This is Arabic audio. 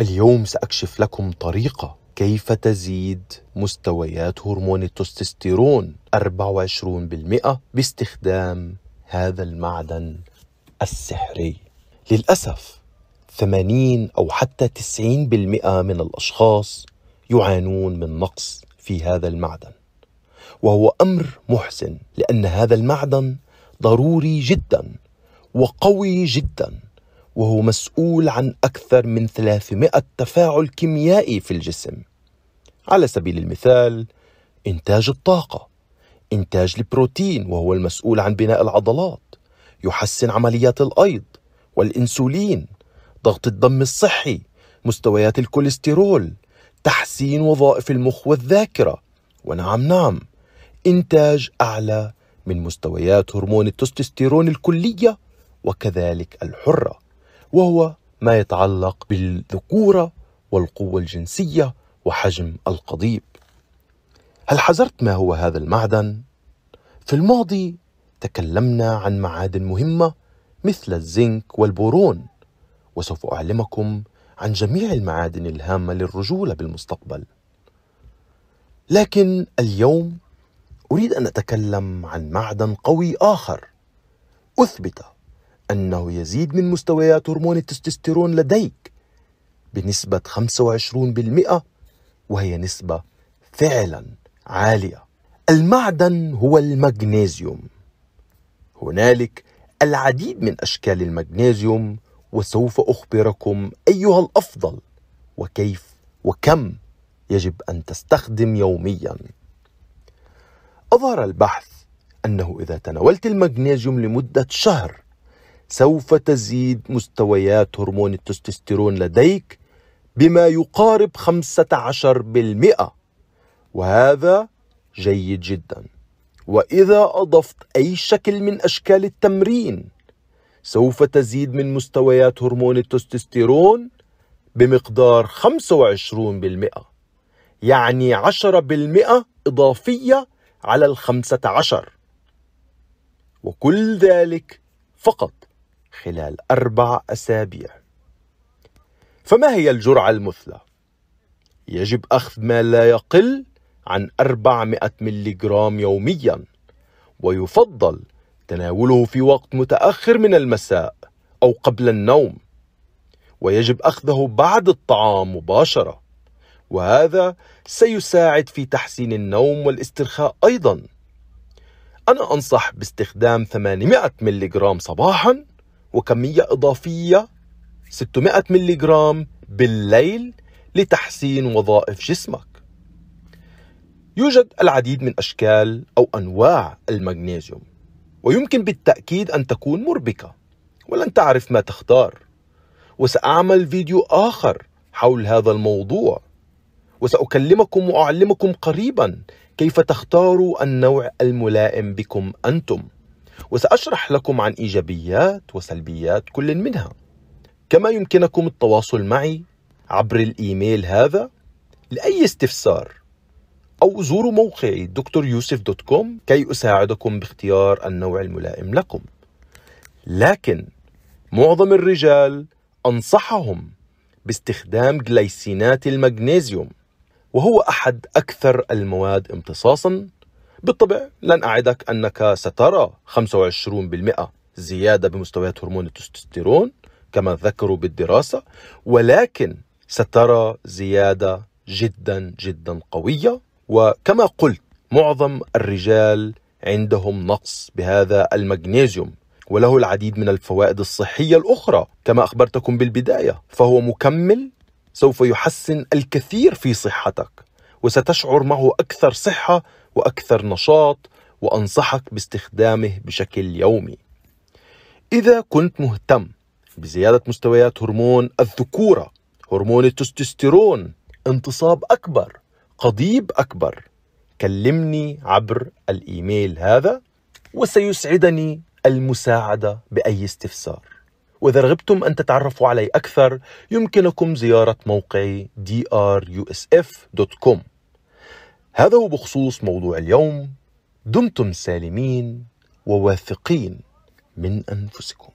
اليوم سأكشف لكم طريقة كيف تزيد مستويات هرمون التستوستيرون 24% باستخدام هذا المعدن السحري. للأسف 80 أو حتى 90% من الأشخاص يعانون من نقص في هذا المعدن وهو أمر محزن لأن هذا المعدن ضروري جدا وقوي جدا. وهو مسؤول عن أكثر من 300 تفاعل كيميائي في الجسم. على سبيل المثال إنتاج الطاقة إنتاج البروتين وهو المسؤول عن بناء العضلات يحسن عمليات الأيض والإنسولين ضغط الدم الصحي مستويات الكوليسترول تحسين وظائف المخ والذاكرة ونعم نعم إنتاج أعلى من مستويات هرمون التستوستيرون الكلية وكذلك الحرة. وهو ما يتعلق بالذكورة والقوة الجنسية وحجم القضيب هل حذرت ما هو هذا المعدن؟ في الماضي تكلمنا عن معادن مهمة مثل الزنك والبورون وسوف أعلمكم عن جميع المعادن الهامة للرجولة بالمستقبل لكن اليوم أريد أن أتكلم عن معدن قوي آخر أثبت أنه يزيد من مستويات هرمون التستوستيرون لديك بنسبة 25% وهي نسبة فعلا عالية. المعدن هو المغنيسيوم هنالك العديد من أشكال المغنيسيوم وسوف أخبركم أيها الأفضل وكيف وكم يجب أن تستخدم يوميا. أظهر البحث أنه إذا تناولت المغنيسيوم لمدة شهر سوف تزيد مستويات هرمون التستوستيرون لديك بما يقارب 15% وهذا جيد جدا. وإذا أضفت أي شكل من أشكال التمرين سوف تزيد من مستويات هرمون التستوستيرون بمقدار 25% يعني 10% إضافية على الخمسة عشر. وكل ذلك فقط خلال أربع أسابيع. فما هي الجرعة المثلى؟ يجب أخذ ما لا يقل عن 400 ملغرام يوميا ويفضل تناوله في وقت متأخر من المساء أو قبل النوم. ويجب أخذه بعد الطعام مباشرة وهذا سيساعد في تحسين النوم والاسترخاء أيضا. أنا أنصح باستخدام 800 ملغ صباحا وكمية إضافية 600 ملغ بالليل لتحسين وظائف جسمك. يوجد العديد من أشكال أو أنواع المغنيسيوم ويمكن بالتأكيد أن تكون مربكة ولن تعرف ما تختار. وسأعمل فيديو آخر حول هذا الموضوع وسأكلمكم وأعلمكم قريبا كيف تختاروا النوع الملائم بكم أنتم. وسأشرح لكم عن إيجابيات وسلبيات كل منها. كما يمكنكم التواصل معي عبر الإيميل هذا لأي استفسار أو زوروا موقعي دكتور يوسف dot com كي أساعدكم باختيار النوع الملائم لكم. لكن معظم الرجال أنصحهم باستخدام جليسينات المغنيسيوم وهو أحد أكثر المواد امتصاصا بالطبع لن أعدك أنك سترى 25% زيادة بمستويات هرمون التستوستيرون كما ذكروا بالدراسة ولكن سترى زيادة جدا جدا قوية. وكما قلت معظم الرجال عندهم نقص بهذا المغنيسيوم وله العديد من الفوائد الصحية الأخرى. كما أخبرتكم بالبداية فهو مكمل سوف يحسن الكثير في صحتك وستشعر معه أكثر صحة وأكثر نشاط وأنصحك باستخدامه بشكل يومي. إذا كنت مهتم بزيادة مستويات هرمون الذكورة هرمون التستوستيرون انتصاب أكبر قضيب أكبر كلمني عبر الإيميل هذا وسيسعدني المساعدة بأي استفسار. وإذا رغبتم أن تتعرفوا علي أكثر يمكنكم زيارة موقعي drusf.com هذا هو بخصوص موضوع اليوم دمتم سالمين وواثقين من أنفسكم.